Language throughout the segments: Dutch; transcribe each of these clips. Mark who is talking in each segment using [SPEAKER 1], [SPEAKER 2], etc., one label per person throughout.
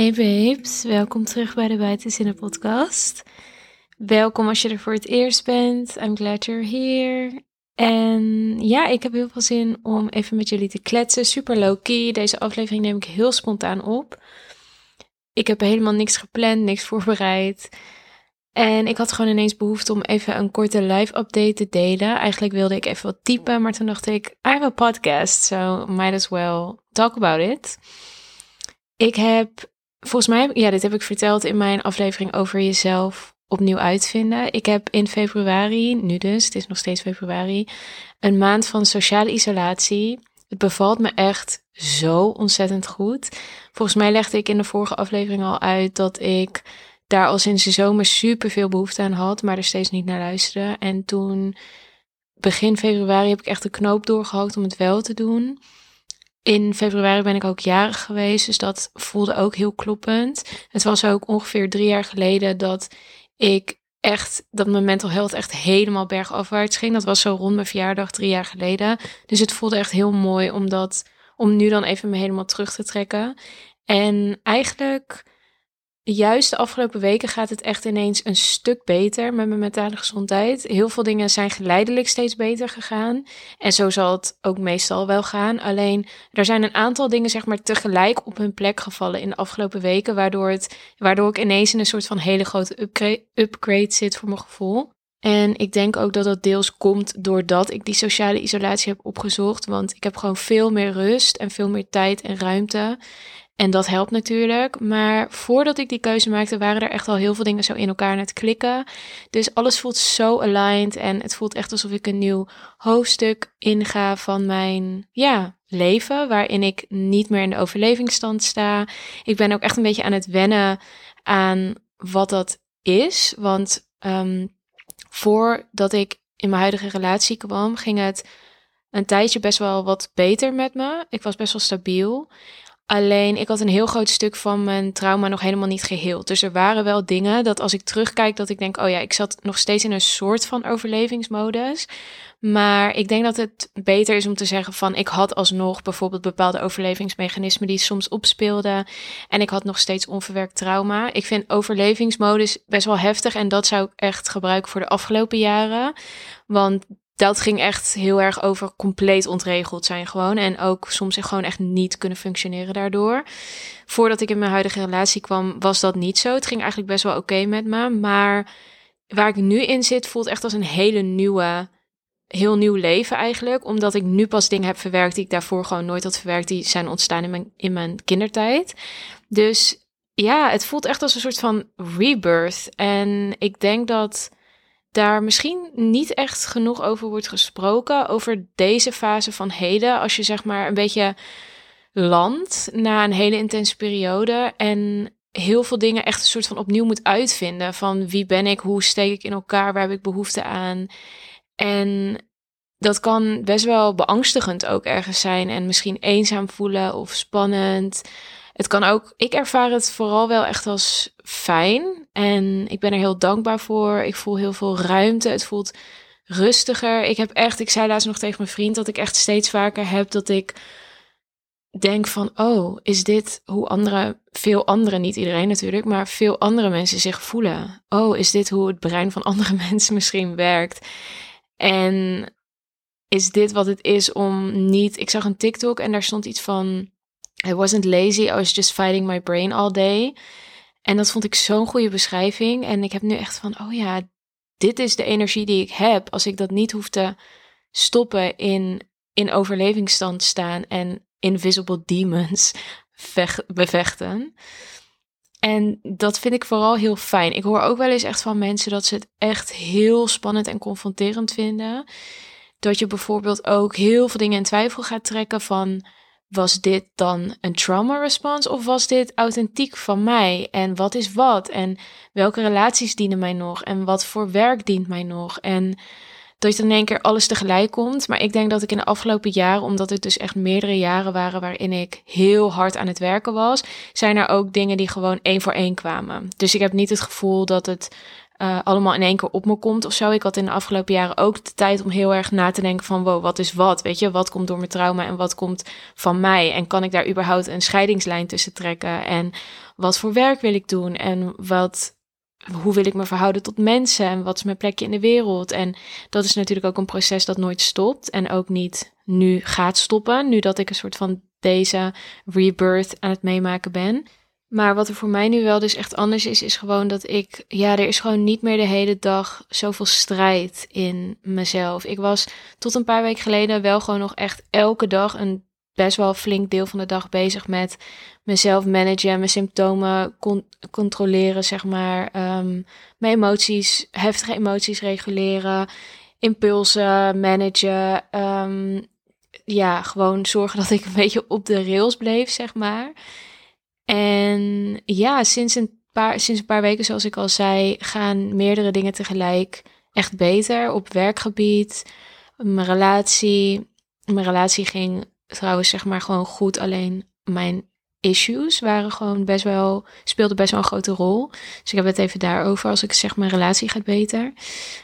[SPEAKER 1] Hey babes, welkom terug bij de Buitenzinnen podcast. Welkom als je er voor het eerst bent. I'm glad you're here. En ja, ik heb heel veel zin om even met jullie te kletsen. Super low-key. Deze aflevering neem ik heel spontaan op. Ik heb helemaal niks gepland, niks voorbereid. En ik had gewoon ineens behoefte om even een korte live update te delen. Eigenlijk wilde ik even wat typen, maar toen dacht ik, I have a podcast, so might as well talk about it. Ik heb volgens mij, ja, dit heb ik verteld in mijn aflevering over jezelf opnieuw uitvinden. Ik heb in februari, nu dus, het is nog steeds februari, een maand van sociale isolatie. Het bevalt me echt zo ontzettend goed. Volgens mij legde ik in de vorige aflevering al uit dat ik daar al sinds de zomer super veel behoefte aan had, maar er steeds niet naar luisterde. En toen, begin februari, heb ik echt de knoop doorgehakt om het wel te doen. In februari ben ik ook jarig geweest, dus dat voelde ook heel kloppend. Het was ook ongeveer drie jaar geleden dat ik echt, dat mijn mental health echt helemaal bergafwaarts ging. Dat was zo rond mijn verjaardag drie jaar geleden. Dus het voelde echt heel mooi om, dat, om nu dan even me helemaal terug te trekken. En eigenlijk juist de afgelopen weken gaat het echt ineens een stuk beter met mijn mentale gezondheid. Heel veel dingen zijn geleidelijk steeds beter gegaan. En zo zal het ook meestal wel gaan. Alleen er zijn een aantal dingen zeg maar tegelijk op hun plek gevallen in de afgelopen weken. Waardoor, het, waardoor ik ineens in een soort van hele grote upgrade, upgrade zit voor mijn gevoel. En ik denk ook dat dat deels komt doordat ik die sociale isolatie heb opgezocht. Want ik heb gewoon veel meer rust en veel meer tijd en ruimte. En dat helpt natuurlijk. Maar voordat ik die keuze maakte, waren er echt al heel veel dingen zo in elkaar net klikken. Dus alles voelt zo aligned. En het voelt echt alsof ik een nieuw hoofdstuk inga van mijn ja, leven. Waarin ik niet meer in de overlevingsstand sta. Ik ben ook echt een beetje aan het wennen aan wat dat is. Want um, voordat ik in mijn huidige relatie kwam, ging het een tijdje best wel wat beter met me. Ik was best wel stabiel. Alleen ik had een heel groot stuk van mijn trauma nog helemaal niet geheeld. Dus er waren wel dingen dat als ik terugkijk, dat ik denk: oh ja, ik zat nog steeds in een soort van overlevingsmodus. Maar ik denk dat het beter is om te zeggen van ik had alsnog bijvoorbeeld bepaalde overlevingsmechanismen die soms opspeelden. En ik had nog steeds onverwerkt trauma. Ik vind overlevingsmodus best wel heftig en dat zou ik echt gebruiken voor de afgelopen jaren. Want dat ging echt heel erg over compleet ontregeld zijn gewoon. En ook soms gewoon echt niet kunnen functioneren daardoor. Voordat ik in mijn huidige relatie kwam, was dat niet zo. Het ging eigenlijk best wel oké met me. Maar waar ik nu in zit, voelt echt als een hele nieuwe, heel nieuw leven eigenlijk. Omdat ik nu pas dingen heb verwerkt die ik daarvoor gewoon nooit had verwerkt. Die zijn ontstaan in mijn, in mijn kindertijd. Dus ja, het voelt echt als een soort van rebirth. En ik denk dat daar misschien niet echt genoeg over wordt gesproken. Over deze fase van heden. Als je zeg maar een beetje landt na een hele intense periode. En heel veel dingen echt een soort van opnieuw moet uitvinden. Van wie ben ik, hoe steek ik in elkaar, waar heb ik behoefte aan. En dat kan best wel beangstigend ook ergens zijn. En misschien eenzaam voelen of spannend. Het kan ook, ik ervaar het vooral wel echt als fijn. En ik ben er heel dankbaar voor. Ik voel heel veel ruimte. Het voelt rustiger. Ik heb echt, ik zei laatst nog tegen mijn vriend dat ik echt steeds vaker heb dat ik denk van, oh, is dit hoe andere, veel anderen, niet iedereen natuurlijk, maar veel andere mensen zich voelen? Oh, is dit hoe het brein van andere mensen misschien werkt? En is dit wat het is om niet, ik zag een TikTok en daar stond iets van, I wasn't lazy, I was just fighting my brain all day. En dat vond ik zo'n goede beschrijving. En ik heb nu echt van, oh ja, dit is de energie die ik heb. Als ik dat niet hoef te stoppen in, in overlevingsstand staan en invisible demons bevechten. En dat vind ik vooral heel fijn. Ik hoor ook wel eens echt van mensen dat ze het echt heel spannend en confronterend vinden. Dat je bijvoorbeeld ook heel veel dingen in twijfel gaat trekken van was dit dan een trauma response of was dit authentiek van mij? En wat is wat? En welke relaties dienen mij nog? En wat voor werk dient mij nog? En dat je dan in één keer alles tegelijk komt. Maar ik denk dat ik in de afgelopen jaren, omdat het dus echt meerdere jaren waren waarin ik heel hard aan het werken was, zijn er ook dingen die gewoon één voor één kwamen. Dus ik heb niet het gevoel dat het uh, allemaal in één keer op me komt of zo. Ik had in de afgelopen jaren ook de tijd om heel erg na te denken van wow, wat is wat? Weet je, wat komt door mijn trauma en wat komt van mij? En kan ik daar überhaupt een scheidingslijn tussen trekken? En wat voor werk wil ik doen? En wat, hoe wil ik me verhouden tot mensen? En wat is mijn plekje in de wereld? En dat is natuurlijk ook een proces dat nooit stopt en ook niet nu gaat stoppen. Nu dat ik een soort van deze rebirth aan het meemaken ben. Maar wat er voor mij nu wel dus echt anders is, is gewoon dat ik, ja, er is gewoon niet meer de hele dag zoveel strijd in mezelf. Ik was tot een paar weken geleden wel gewoon nog echt elke dag een best wel flink deel van de dag bezig met mezelf managen, mijn symptomen controleren, zeg maar, um, mijn emoties, heftige emoties reguleren, impulsen managen, um, ja, gewoon zorgen dat ik een beetje op de rails bleef, zeg maar. En ja, sinds een paar, sinds een paar weken, zoals ik al zei, gaan meerdere dingen tegelijk echt beter op werkgebied. Mijn relatie. Mijn relatie ging trouwens zeg maar gewoon goed. Alleen mijn issues waren gewoon best wel, speelden best wel een grote rol. Dus ik heb het even daarover als ik zeg mijn relatie gaat beter.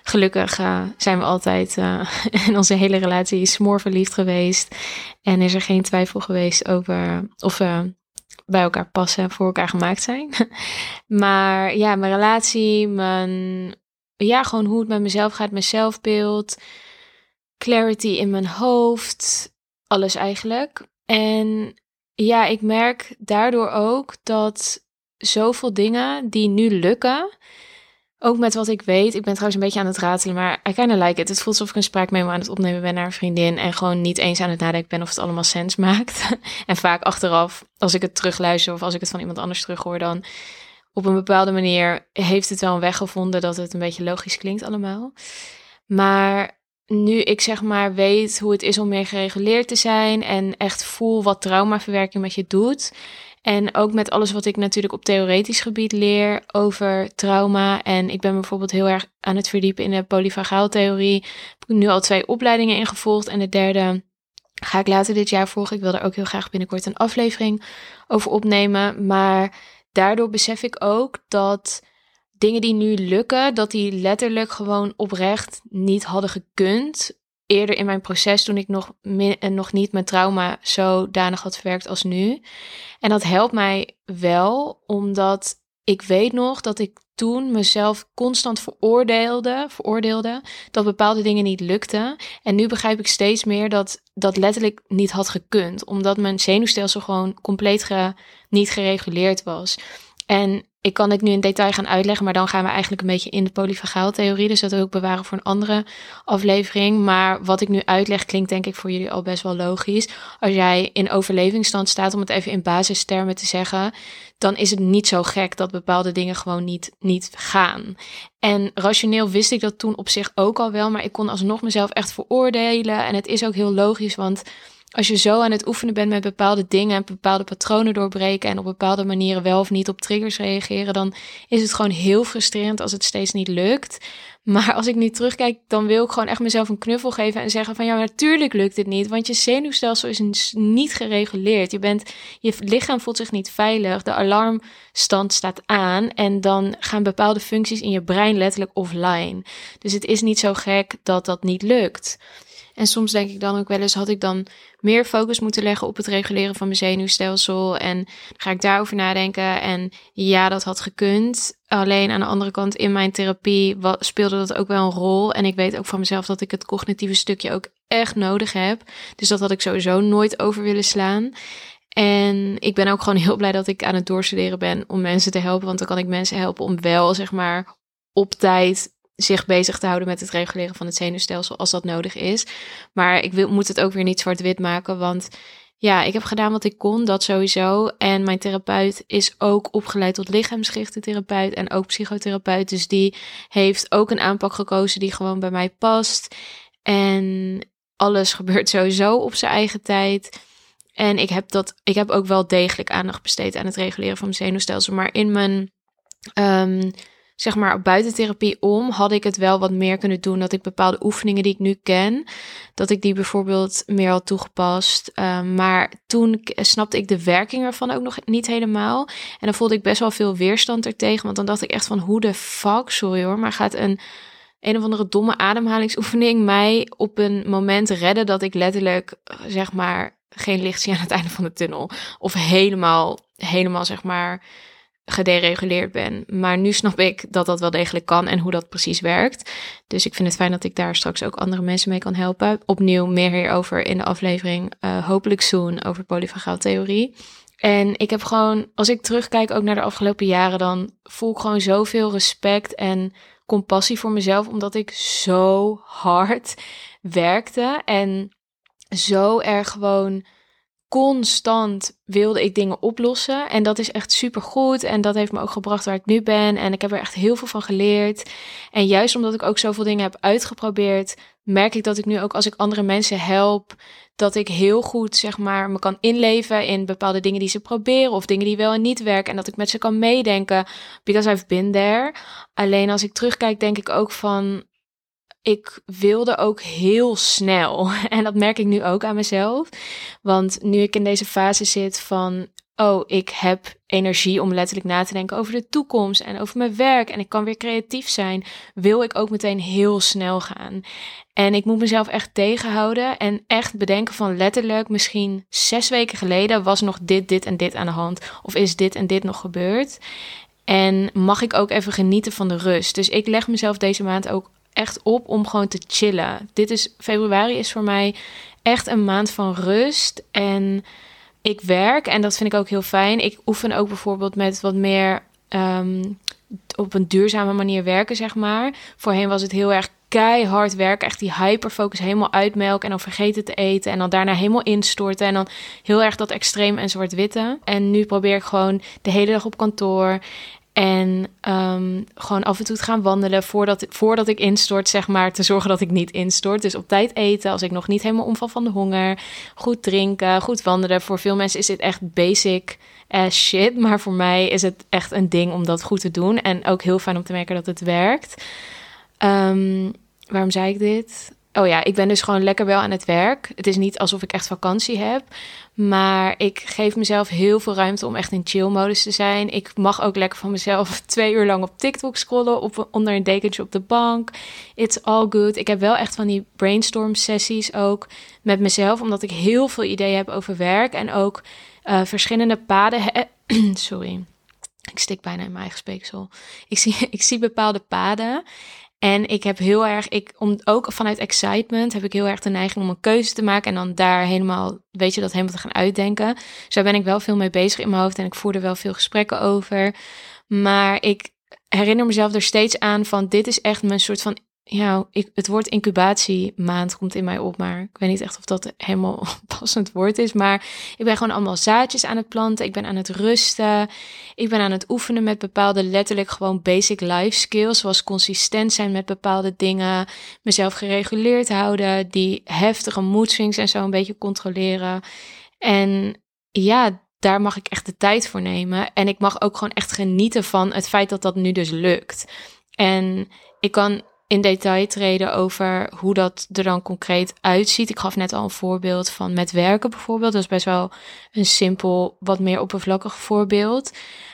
[SPEAKER 1] Gelukkig uh, zijn we altijd uh, in onze hele relatie smoor verliefd geweest. En is er geen twijfel geweest over of we bij elkaar passen, voor elkaar gemaakt zijn. maar ja, mijn relatie, mijn, ja, gewoon hoe het met mezelf gaat, mijn zelfbeeld, clarity in mijn hoofd, alles eigenlijk. En ja, ik merk daardoor ook dat zoveel dingen die nu lukken, ook met wat ik weet. Ik ben trouwens een beetje aan het ratelen, maar I kind of like it. Het voelt alsof ik een spraakmemo aan het opnemen ben naar een vriendin. En gewoon niet eens aan het nadenken ben of het allemaal sens maakt. en vaak achteraf, als ik het terugluister of als ik het van iemand anders terughoor, dan op een bepaalde manier heeft het wel een weg gevonden dat het een beetje logisch klinkt allemaal. Maar nu ik zeg maar weet hoe het is om meer gereguleerd te zijn en echt voel wat traumaverwerking met je doet, en ook met alles wat ik natuurlijk op theoretisch gebied leer over trauma. En ik ben bijvoorbeeld heel erg aan het verdiepen in de polyvagaaltheorie. Heb ik nu al twee opleidingen ingevolgd. En de derde ga ik later dit jaar volgen. Ik wil er ook heel graag binnenkort een aflevering over opnemen. Maar daardoor besef ik ook dat dingen die nu lukken, dat die letterlijk gewoon oprecht niet hadden gekund eerder in mijn proces toen ik nog, en nog niet mijn trauma zodanig had verwerkt als nu. En dat helpt mij wel, omdat ik weet nog dat ik toen mezelf constant veroordeelde, veroordeelde dat bepaalde dingen niet lukten. En nu begrijp ik steeds meer dat dat letterlijk niet had gekund, omdat mijn zenuwstelsel gewoon compleet niet gereguleerd was. En ik kan het nu in detail gaan uitleggen, maar dan gaan we eigenlijk een beetje in de polyfagaaltheorie. Dus dat wil ik bewaren voor een andere aflevering. Maar wat ik nu uitleg klinkt denk ik voor jullie al best wel logisch. Als jij in overlevingsstand staat, om het even in basistermen te zeggen, dan is het niet zo gek dat bepaalde dingen gewoon niet, niet gaan. En rationeel wist ik dat toen op zich ook al wel, maar ik kon alsnog mezelf echt veroordelen. En het is ook heel logisch, want als je zo aan het oefenen bent met bepaalde dingen en bepaalde patronen doorbreken en op bepaalde manieren wel of niet op triggers reageren, dan is het gewoon heel frustrerend als het steeds niet lukt. Maar als ik nu terugkijk, dan wil ik gewoon echt mezelf een knuffel geven en zeggen van ja, natuurlijk lukt het niet, want je zenuwstelsel is niet gereguleerd. Je, bent, je lichaam voelt zich niet veilig, de alarmstand staat aan en dan gaan bepaalde functies in je brein letterlijk offline. Dus het is niet zo gek dat dat niet lukt. En soms denk ik dan ook wel eens, had ik dan meer focus moeten leggen op het reguleren van mijn zenuwstelsel. En ga ik daarover nadenken. En ja, dat had gekund. Alleen aan de andere kant, in mijn therapie speelde dat ook wel een rol. En ik weet ook van mezelf dat ik het cognitieve stukje ook echt nodig heb. Dus dat had ik sowieso nooit over willen slaan. En ik ben ook gewoon heel blij dat ik aan het doorstuderen ben om mensen te helpen. Want dan kan ik mensen helpen om wel, zeg maar, op tijd zich bezig te houden met het reguleren van het zenuwstelsel als dat nodig is. Maar ik wil, moet het ook weer niet zwart-wit maken, want ja, ik heb gedaan wat ik kon, dat sowieso. En mijn therapeut is ook opgeleid tot lichaamsgerichte en ook psychotherapeut. Dus die heeft ook een aanpak gekozen die gewoon bij mij past. En alles gebeurt sowieso op zijn eigen tijd. En ik heb, dat, ik heb ook wel degelijk aandacht besteed aan het reguleren van mijn zenuwstelsel. Maar in mijn um, zeg maar buiten therapie om, had ik het wel wat meer kunnen doen. Dat ik bepaalde oefeningen die ik nu ken, dat ik die bijvoorbeeld meer had toegepast. Ehm, maar toen snapte ik de werking ervan ook nog niet helemaal. En dan voelde ik best wel veel weerstand ertegen. Want dan dacht ik echt van hoe de fuck, sorry hoor, maar gaat een een of andere domme ademhalingsoefening mij op een moment redden dat ik letterlijk, zeg maar, geen licht zie aan het einde van de tunnel. Of helemaal, helemaal, zeg maar, gedereguleerd ben. Maar nu snap ik dat dat wel degelijk kan en hoe dat precies werkt. Dus ik vind het fijn dat ik daar straks ook andere mensen mee kan helpen. Opnieuw meer hierover in de aflevering, uh, hopelijk soon, over polyvagaal theorie. En ik heb gewoon, als ik terugkijk ook naar de afgelopen jaren, dan voel ik gewoon zoveel respect en compassie voor mezelf, omdat ik zo hard werkte en zo erg gewoon constant wilde ik dingen oplossen. En dat is echt super goed. En dat heeft me ook gebracht waar ik nu ben. En ik heb er echt heel veel van geleerd. En juist omdat ik ook zoveel dingen heb uitgeprobeerd, merk ik dat ik nu ook als ik andere mensen help, dat ik heel goed zeg maar me kan inleven in bepaalde dingen die ze proberen of dingen die wel en niet werken en dat ik met ze kan meedenken because I've been there. Alleen als ik terugkijk denk ik ook van ik wilde ook heel snel. En dat merk ik nu ook aan mezelf. Want nu ik in deze fase zit van, oh, ik heb energie om letterlijk na te denken over de toekomst en over mijn werk. En ik kan weer creatief zijn. Wil ik ook meteen heel snel gaan. En ik moet mezelf echt tegenhouden en echt bedenken van letterlijk, misschien zes weken geleden was nog dit, dit en dit aan de hand. Of is dit en dit nog gebeurd. En mag ik ook even genieten van de rust. Dus ik leg mezelf deze maand ook echt op om gewoon te chillen. Dit is februari is voor mij echt een maand van rust en ik werk en dat vind ik ook heel fijn. Ik oefen ook bijvoorbeeld met wat meer ehm, op een duurzame manier werken, zeg maar. Voorheen was het heel erg keihard werken, echt die hyperfocus helemaal uitmelken en dan vergeten te eten en dan daarna helemaal instorten en dan heel erg dat extreem en zwart-witte. En nu probeer ik gewoon de hele dag op kantoor en um, gewoon af en toe te gaan wandelen voordat, voordat ik instort, zeg maar. Te zorgen dat ik niet instort. Dus op tijd eten als ik nog niet helemaal omval van de honger. Goed drinken, goed wandelen. Voor veel mensen is dit echt basic as shit. Maar voor mij is het echt een ding om dat goed te doen. En ook heel fijn om te merken dat het werkt. Um, waarom zei ik dit? Oh ja, ik ben dus gewoon lekker wel aan het werk. Het is niet alsof ik echt vakantie heb. Maar ik geef mezelf heel veel ruimte om echt in chill-modus te zijn. Ik mag ook lekker van mezelf twee uur lang op TikTok scrollen. Op, onder een dekentje op de bank. It's all good. Ik heb wel echt van die brainstorm sessies ook met mezelf. Omdat ik heel veel ideeën heb over werk. En ook uh, verschillende paden. Sorry. Ik stik bijna in mijn eigen speeksel. Ik zie, ik zie bepaalde paden. En ik heb heel erg, ik, om, ook vanuit excitement, heb ik heel erg de neiging om een keuze te maken. En dan daar helemaal, weet je, dat helemaal te gaan uitdenken. Dus daar ben ik wel veel mee bezig in mijn hoofd. En ik voer er wel veel gesprekken over. Maar ik herinner mezelf er steeds aan van, dit is echt mijn soort van ja, ik, het woord incubatiemaand komt in mij op, maar ik weet niet echt of dat helemaal passend woord is. Maar ik ben gewoon allemaal zaadjes aan het planten. Ik ben aan het rusten. Ik ben aan het oefenen met bepaalde letterlijk gewoon basic life skills, zoals consistent zijn met bepaalde dingen, mezelf gereguleerd houden, die heftige mood swings en zo een beetje controleren. En ja, daar mag ik echt de tijd voor nemen. En ik mag ook gewoon echt genieten van het feit dat dat nu dus lukt. En ik kan in detail treden over hoe dat er dan concreet uitziet. Ik gaf net al een voorbeeld van met werken bijvoorbeeld. Dat is best wel een simpel, wat meer oppervlakkig voorbeeld.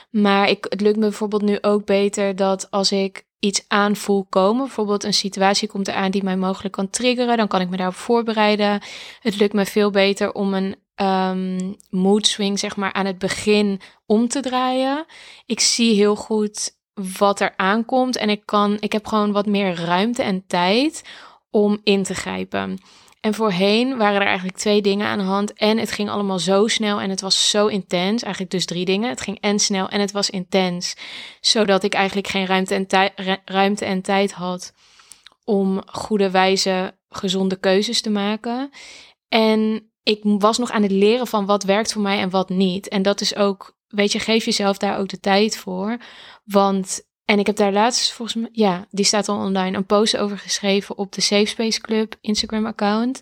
[SPEAKER 1] Maar ik, het lukt me bijvoorbeeld nu ook beter dat als ik iets aanvoel komen, bijvoorbeeld een situatie komt eraan die mij mogelijk kan triggeren, dan kan ik me daarop voorbereiden. Het lukt me veel beter om een um, mood swing, zeg maar, aan het begin om te draaien. Ik zie heel goed wat er aankomt. En ik kan, ik heb gewoon wat meer ruimte en tijd om in te grijpen. En voorheen waren er eigenlijk twee dingen aan de hand. En het ging allemaal zo snel en het was zo intens. Eigenlijk dus drie dingen. Het ging en snel en het was intens. Zodat ik eigenlijk geen ruimte en, ruimte en tijd had om goede wijze gezonde keuzes te maken. En ik was nog aan het leren van wat werkt voor mij en wat niet. En dat is ook, weet je, geef jezelf daar ook de tijd voor. Want, en ik heb daar laatst volgens mij, ja, die staat al online, een post over geschreven op de Safe Space Club Instagram account.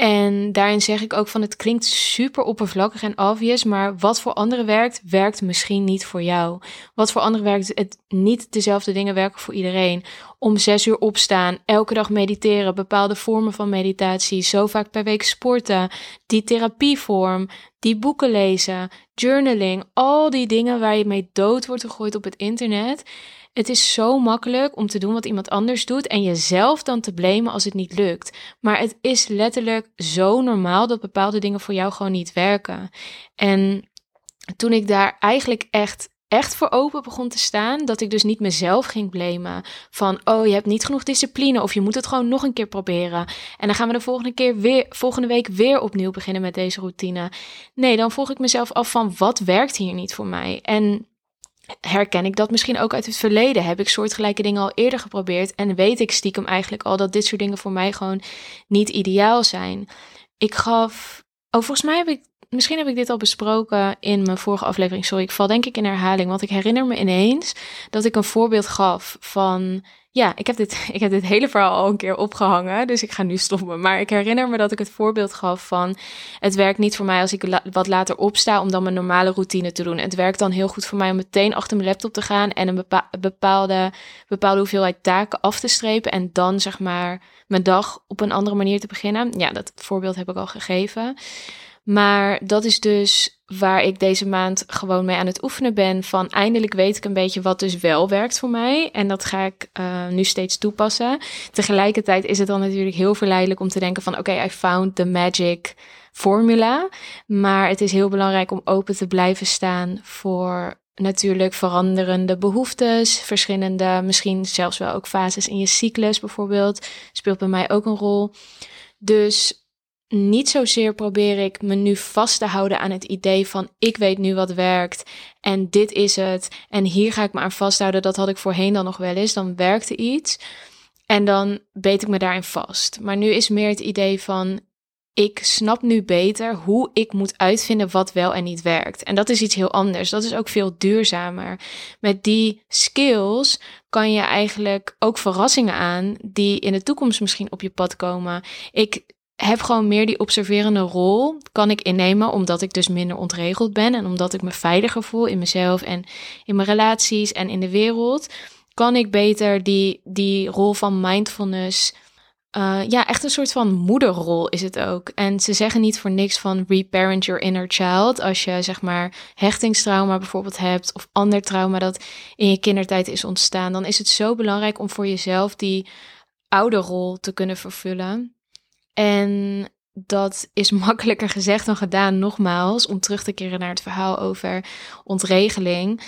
[SPEAKER 1] En daarin zeg ik ook van het klinkt super oppervlakkig en obvious, maar wat voor anderen werkt, werkt misschien niet voor jou. Wat voor anderen werkt, het niet dezelfde dingen werken voor iedereen. Om zes uur opstaan, elke dag mediteren, bepaalde vormen van meditatie, zo vaak per week sporten, die therapievorm, die boeken lezen, journaling, al die dingen waar je mee dood wordt gegooid op het internet. Het is zo makkelijk om te doen wat iemand anders doet en jezelf dan te blamen als het niet lukt. Maar het is letterlijk zo normaal dat bepaalde dingen voor jou gewoon niet werken. En toen ik daar eigenlijk echt echt voor open begon te staan, dat ik dus niet mezelf ging blamen van oh je hebt niet genoeg discipline of je moet het gewoon nog een keer proberen en dan gaan we de volgende keer weer volgende week weer opnieuw beginnen met deze routine. Nee, dan vroeg ik mezelf af van wat werkt hier niet voor mij en herken ik dat misschien ook uit het verleden? Heb ik soortgelijke dingen al eerder geprobeerd en weet ik stiekem eigenlijk al dat dit soort dingen voor mij gewoon niet ideaal zijn? Ik gaf. Oh, volgens mij heb ik. Misschien heb ik dit al besproken in mijn vorige aflevering. Sorry, ik val denk ik in herhaling. Want ik herinner me ineens dat ik een voorbeeld gaf van ja, ik heb, dit, ik heb dit hele verhaal al een keer opgehangen, dus ik ga nu stoppen. Maar ik herinner me dat ik het voorbeeld gaf van... het werkt niet voor mij als ik wat later opsta om dan mijn normale routine te doen. Het werkt dan heel goed voor mij om meteen achter mijn laptop te gaan... en een bepaalde, bepaalde hoeveelheid taken af te strepen... en dan zeg maar mijn dag op een andere manier te beginnen. Ja, dat voorbeeld heb ik al gegeven. Maar dat is dus waar ik deze maand gewoon mee aan het oefenen ben. Van eindelijk weet ik een beetje wat dus wel werkt voor mij. En dat ga ik uh, nu steeds toepassen. Tegelijkertijd is het dan natuurlijk heel verleidelijk om te denken van... oké, I found the magic formula. Maar het is heel belangrijk om open te blijven staan voor natuurlijk veranderende behoeftes, verschillende, misschien zelfs wel ook fases in je cyclus bijvoorbeeld, speelt bij mij ook een rol. Dus niet zozeer probeer ik me nu vast te houden aan het idee van ik weet nu wat werkt en dit is het en hier ga ik me aan vasthouden. Dat had ik voorheen dan nog wel eens. Dan werkte iets en dan beet ik me daarin vast. Maar nu is meer het idee van ik snap nu beter hoe ik moet uitvinden wat wel en niet werkt. En dat is iets heel anders. Dat is ook veel duurzamer. Met die skills kan je eigenlijk ook verrassingen aan die in de toekomst misschien op je pad komen. Ik heb gewoon meer die observerende rol kan ik innemen, omdat ik dus minder ontregeld ben en omdat ik me veiliger voel in mezelf en in mijn relaties en in de wereld, kan ik beter die, die rol van mindfulness, uh, ja, echt een soort van moederrol is het ook. En ze zeggen niet voor niks van reparent your inner child. Als je zeg maar hechtingstrauma bijvoorbeeld hebt of ander trauma dat in je kindertijd is ontstaan, dan is het zo belangrijk om voor jezelf die ouderrol te kunnen vervullen. En dat is makkelijker gezegd dan gedaan, nogmaals, om terug te keren naar het verhaal over ontregeling.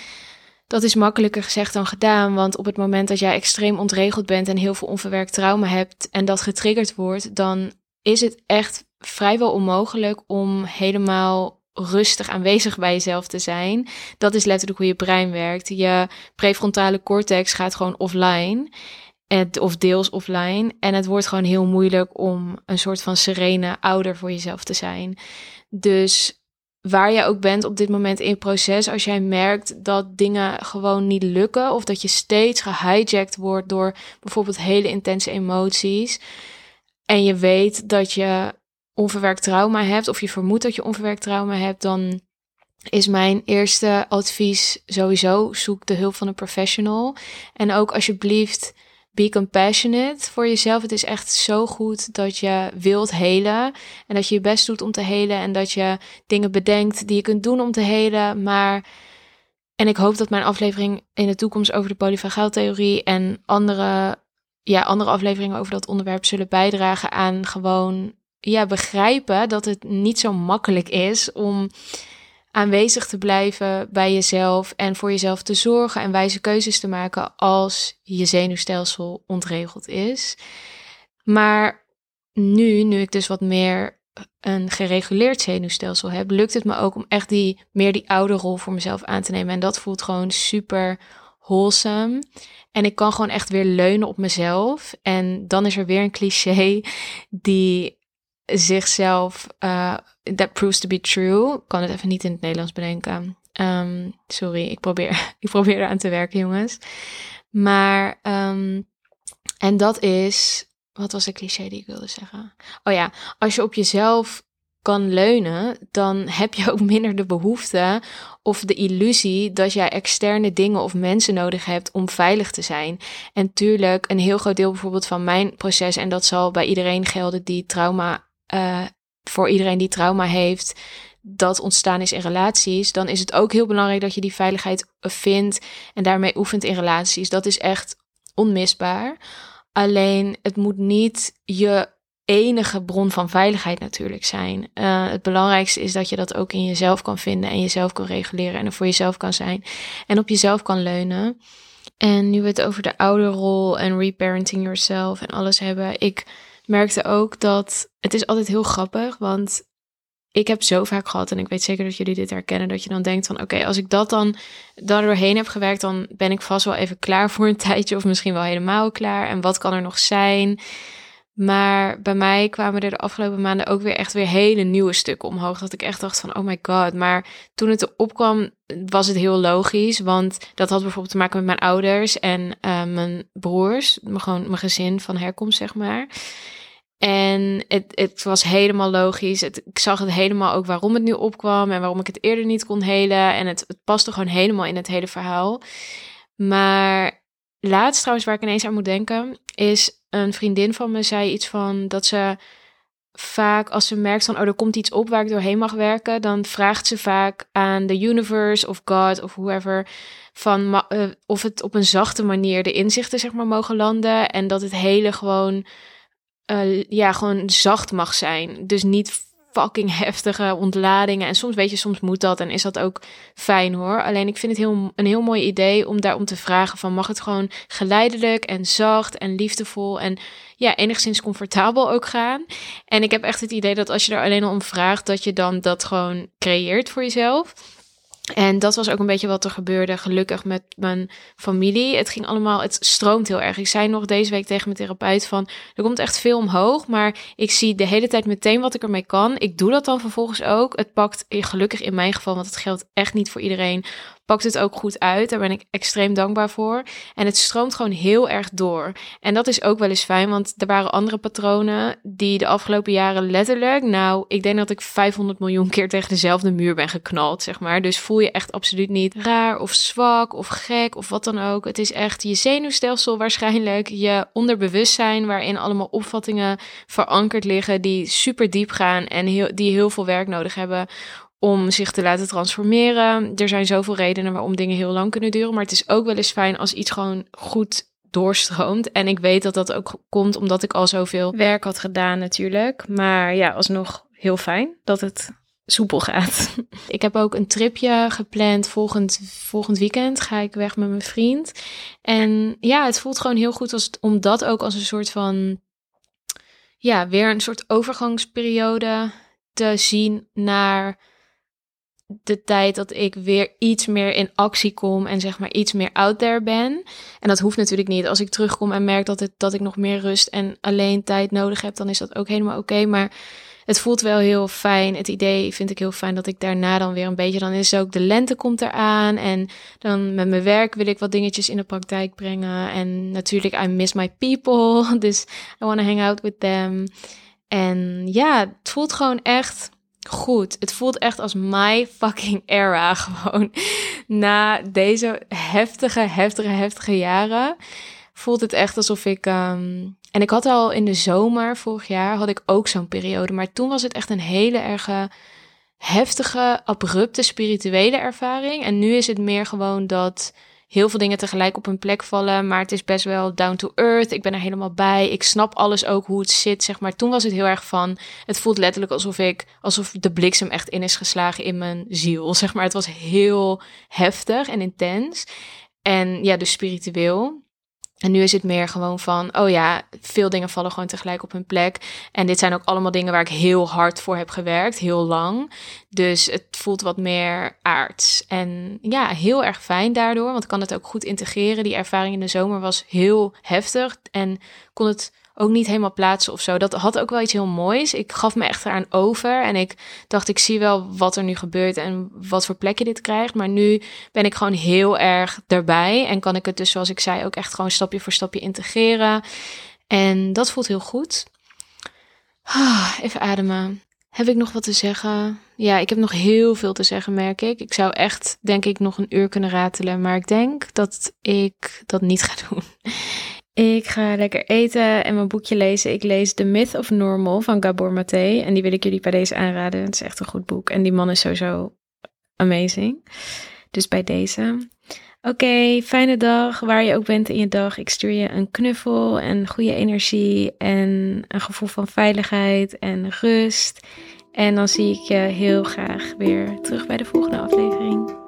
[SPEAKER 1] Dat is makkelijker gezegd dan gedaan, want op het moment dat jij extreem ontregeld bent en heel veel onverwerkt trauma hebt en dat getriggerd wordt, dan is het echt vrijwel onmogelijk om helemaal rustig aanwezig bij jezelf te zijn. Dat is letterlijk hoe je brein werkt. Je prefrontale cortex gaat gewoon offline of deels offline. En het wordt gewoon heel moeilijk om een soort van serene ouder voor jezelf te zijn. Dus waar je ook bent op dit moment in het proces, als jij merkt dat dingen gewoon niet lukken of dat je steeds gehijacked wordt door bijvoorbeeld hele intense emoties en je weet dat je onverwerkt trauma hebt of je vermoedt dat je onverwerkt trauma hebt, dan is mijn eerste advies sowieso zoek de hulp van een professional en ook alsjeblieft be compassionate voor jezelf. Het is echt zo goed dat je wilt helen en dat je je best doet om te helen en dat je dingen bedenkt die je kunt doen om te helen. Maar en ik hoop dat mijn aflevering in de toekomst over de polyvagaaltheorie en andere, ja, andere afleveringen over dat onderwerp zullen bijdragen aan gewoon ja, begrijpen dat het niet zo makkelijk is om aanwezig te blijven bij jezelf en voor jezelf te zorgen en wijze keuzes te maken als je zenuwstelsel ontregeld is. Maar nu, nu ik dus wat meer een gereguleerd zenuwstelsel heb, lukt het me ook om echt die meer die oude rol voor mezelf aan te nemen. En dat voelt gewoon super wholesome. En ik kan gewoon echt weer leunen op mezelf. En dan is er weer een cliché die zichzelf, uh, that proves to be true. Ik kan het even niet in het Nederlands bedenken. Um, sorry, ik probeer, ik probeer eraan te werken, jongens. Maar, um, en dat is wat was de cliché die ik wilde zeggen? Oh ja, als je op jezelf kan leunen, dan heb je ook minder de behoefte of de illusie dat jij externe dingen of mensen nodig hebt om veilig te zijn. En tuurlijk, een heel groot deel bijvoorbeeld van mijn proces, en dat zal bij iedereen gelden die trauma, uh, voor iedereen die trauma heeft, dat ontstaan is in relaties, dan is het ook heel belangrijk dat je die veiligheid vindt en daarmee oefent in relaties. Dat is echt onmisbaar. Alleen het moet niet je enige bron van veiligheid natuurlijk zijn. Uh, het belangrijkste is dat je dat ook in jezelf kan vinden en jezelf kan reguleren en er voor jezelf kan zijn en op jezelf kan leunen. En nu we het over de ouderrol en reparenting yourself en alles hebben, ik merkte ook dat het is altijd heel grappig, want ik heb zo vaak gehad, en ik weet zeker dat jullie dit herkennen, dat je dan denkt van oké, als ik dat dan doorheen heb gewerkt, dan ben ik vast wel even klaar voor een tijdje, of misschien wel helemaal klaar. En wat kan er nog zijn? Maar bij mij kwamen er de afgelopen maanden ook weer echt weer hele nieuwe stukken omhoog. Dat ik echt dacht van, oh my god. Maar toen het erop kwam, was het heel logisch. Want dat had bijvoorbeeld te maken met mijn ouders en uh, mijn broers. Gewoon mijn gezin van herkomst, zeg maar. En het, het was helemaal logisch. Ik zag het helemaal ook waarom het nu opkwam en waarom ik het eerder niet kon helen. En het, het paste gewoon helemaal in het hele verhaal. Maar laatst trouwens, waar ik ineens aan moet denken, is een vriendin van me zei iets van dat ze vaak als ze merkt van oh er komt iets op waar ik doorheen mag werken, dan vraagt ze vaak aan de universe of God of whoever van uh, of het op een zachte manier de inzichten zeg maar mogen landen en dat het hele gewoon uh, ja gewoon zacht mag zijn. Dus niet fucking heftige ontladingen. En soms weet je, soms moet dat en is dat ook fijn hoor. Alleen ik vind het heel, een heel mooi idee om daarom te vragen van mag het gewoon geleidelijk en zacht en liefdevol en ja, enigszins comfortabel ook gaan. En ik heb echt het idee dat als je er alleen al om vraagt, dat je dan dat gewoon creëert voor jezelf. En dat was ook een beetje wat er gebeurde, gelukkig met mijn familie. Het ging allemaal, het stroomt heel erg. Ik zei nog deze week tegen mijn therapeut van, er komt echt veel omhoog, maar ik zie de hele tijd meteen wat ik ermee kan. Ik doe dat dan vervolgens ook. Het pakt gelukkig in mijn geval, want het geldt echt niet voor iedereen, pakt het ook goed uit. Daar ben ik extreem dankbaar voor. En het stroomt gewoon heel erg door. En dat is ook wel eens fijn, want er waren andere patronen die de afgelopen jaren letterlijk, nou, ik denk dat ik 500 miljoen keer tegen dezelfde muur ben geknald, zeg maar. Dus voel je echt absoluut niet raar of zwak of gek of wat dan ook. Het is echt je zenuwstelsel waarschijnlijk, je onderbewustzijn waarin allemaal opvattingen verankerd liggen die super diep gaan en heel, die heel veel werk nodig hebben om zich te laten transformeren. Er zijn zoveel redenen waarom dingen heel lang kunnen duren. Maar het is ook wel eens fijn als iets gewoon goed doorstroomt. En ik weet dat dat ook komt omdat ik al zoveel werk had gedaan natuurlijk. Maar ja, alsnog heel fijn dat het soepel gaat. ik heb ook een tripje gepland. Volgend, volgend weekend ga ik weg met mijn vriend. En ja, het voelt gewoon heel goed als, om dat ook als een soort van... Ja, weer een soort overgangsperiode te zien naar de tijd dat ik weer iets meer in actie kom en zeg maar iets meer out there ben. En dat hoeft natuurlijk niet. Als ik terugkom en merk dat, het, dat ik nog meer rust en alleen tijd nodig heb, dan is dat ook helemaal oké. Maar het voelt wel heel fijn. Het idee vind ik heel fijn dat ik daarna dan weer een beetje, dan is ook de lente komt eraan. En dan met mijn werk wil ik wat dingetjes in de praktijk brengen. En natuurlijk, I miss my people. Dus I want to hang out with them. En ja, het voelt gewoon echt goed. Het voelt echt als my fucking era. Gewoon na deze heftige, heftige, heftige jaren. Voelt het echt alsof ik. Um... en ik had al in de zomer vorig jaar had ik ook zo'n periode. Maar toen was het echt een hele erge heftige, abrupte spirituele ervaring. En nu is het meer gewoon dat heel veel dingen tegelijk op hun plek vallen. Maar het is best wel down to earth. Ik ben er helemaal bij. Ik snap alles ook hoe het zit. Zeg maar, toen was het heel erg van. Het voelt letterlijk alsof ik. alsof de bliksem echt in is geslagen in mijn ziel. Zeg maar, het was heel heftig en intens. En ja, dus spiritueel. En nu is het meer gewoon van, oh ja, veel dingen vallen gewoon tegelijk op hun plek. En dit zijn ook allemaal dingen waar ik heel hard voor heb gewerkt, heel lang. Dus het voelt wat meer aards. En ja, heel erg fijn daardoor, want ik kan het ook goed integreren. Die ervaring in de zomer was heel heftig en kon het ook niet helemaal plaatsen of zo. Dat had ook wel iets heel moois. Ik gaf me echt eraan over en ik dacht, ik zie wel wat er nu gebeurt en wat voor plek je dit krijgt. Maar nu ben ik gewoon heel erg erbij en kan ik het dus, zoals ik zei, ook echt gewoon stapje voor stapje integreren. En dat voelt heel goed. Ah, even ademen. Heb ik nog wat te zeggen? Ja, ik heb nog heel veel te zeggen, merk ik. Ik zou echt, denk ik, nog een uur kunnen ratelen. Maar ik denk dat ik dat niet ga doen. Ik ga lekker eten en mijn boekje lezen. Ik lees The Myth of Normal van Gabor Maté. En die wil ik jullie bij deze aanraden. Het is echt een goed boek. En die man is sowieso amazing. Dus bij deze. Oké, fijne dag, waar je ook bent in je dag. Ik stuur je een knuffel en goede energie en een gevoel van veiligheid en rust. En dan zie ik je heel graag weer terug bij de volgende aflevering.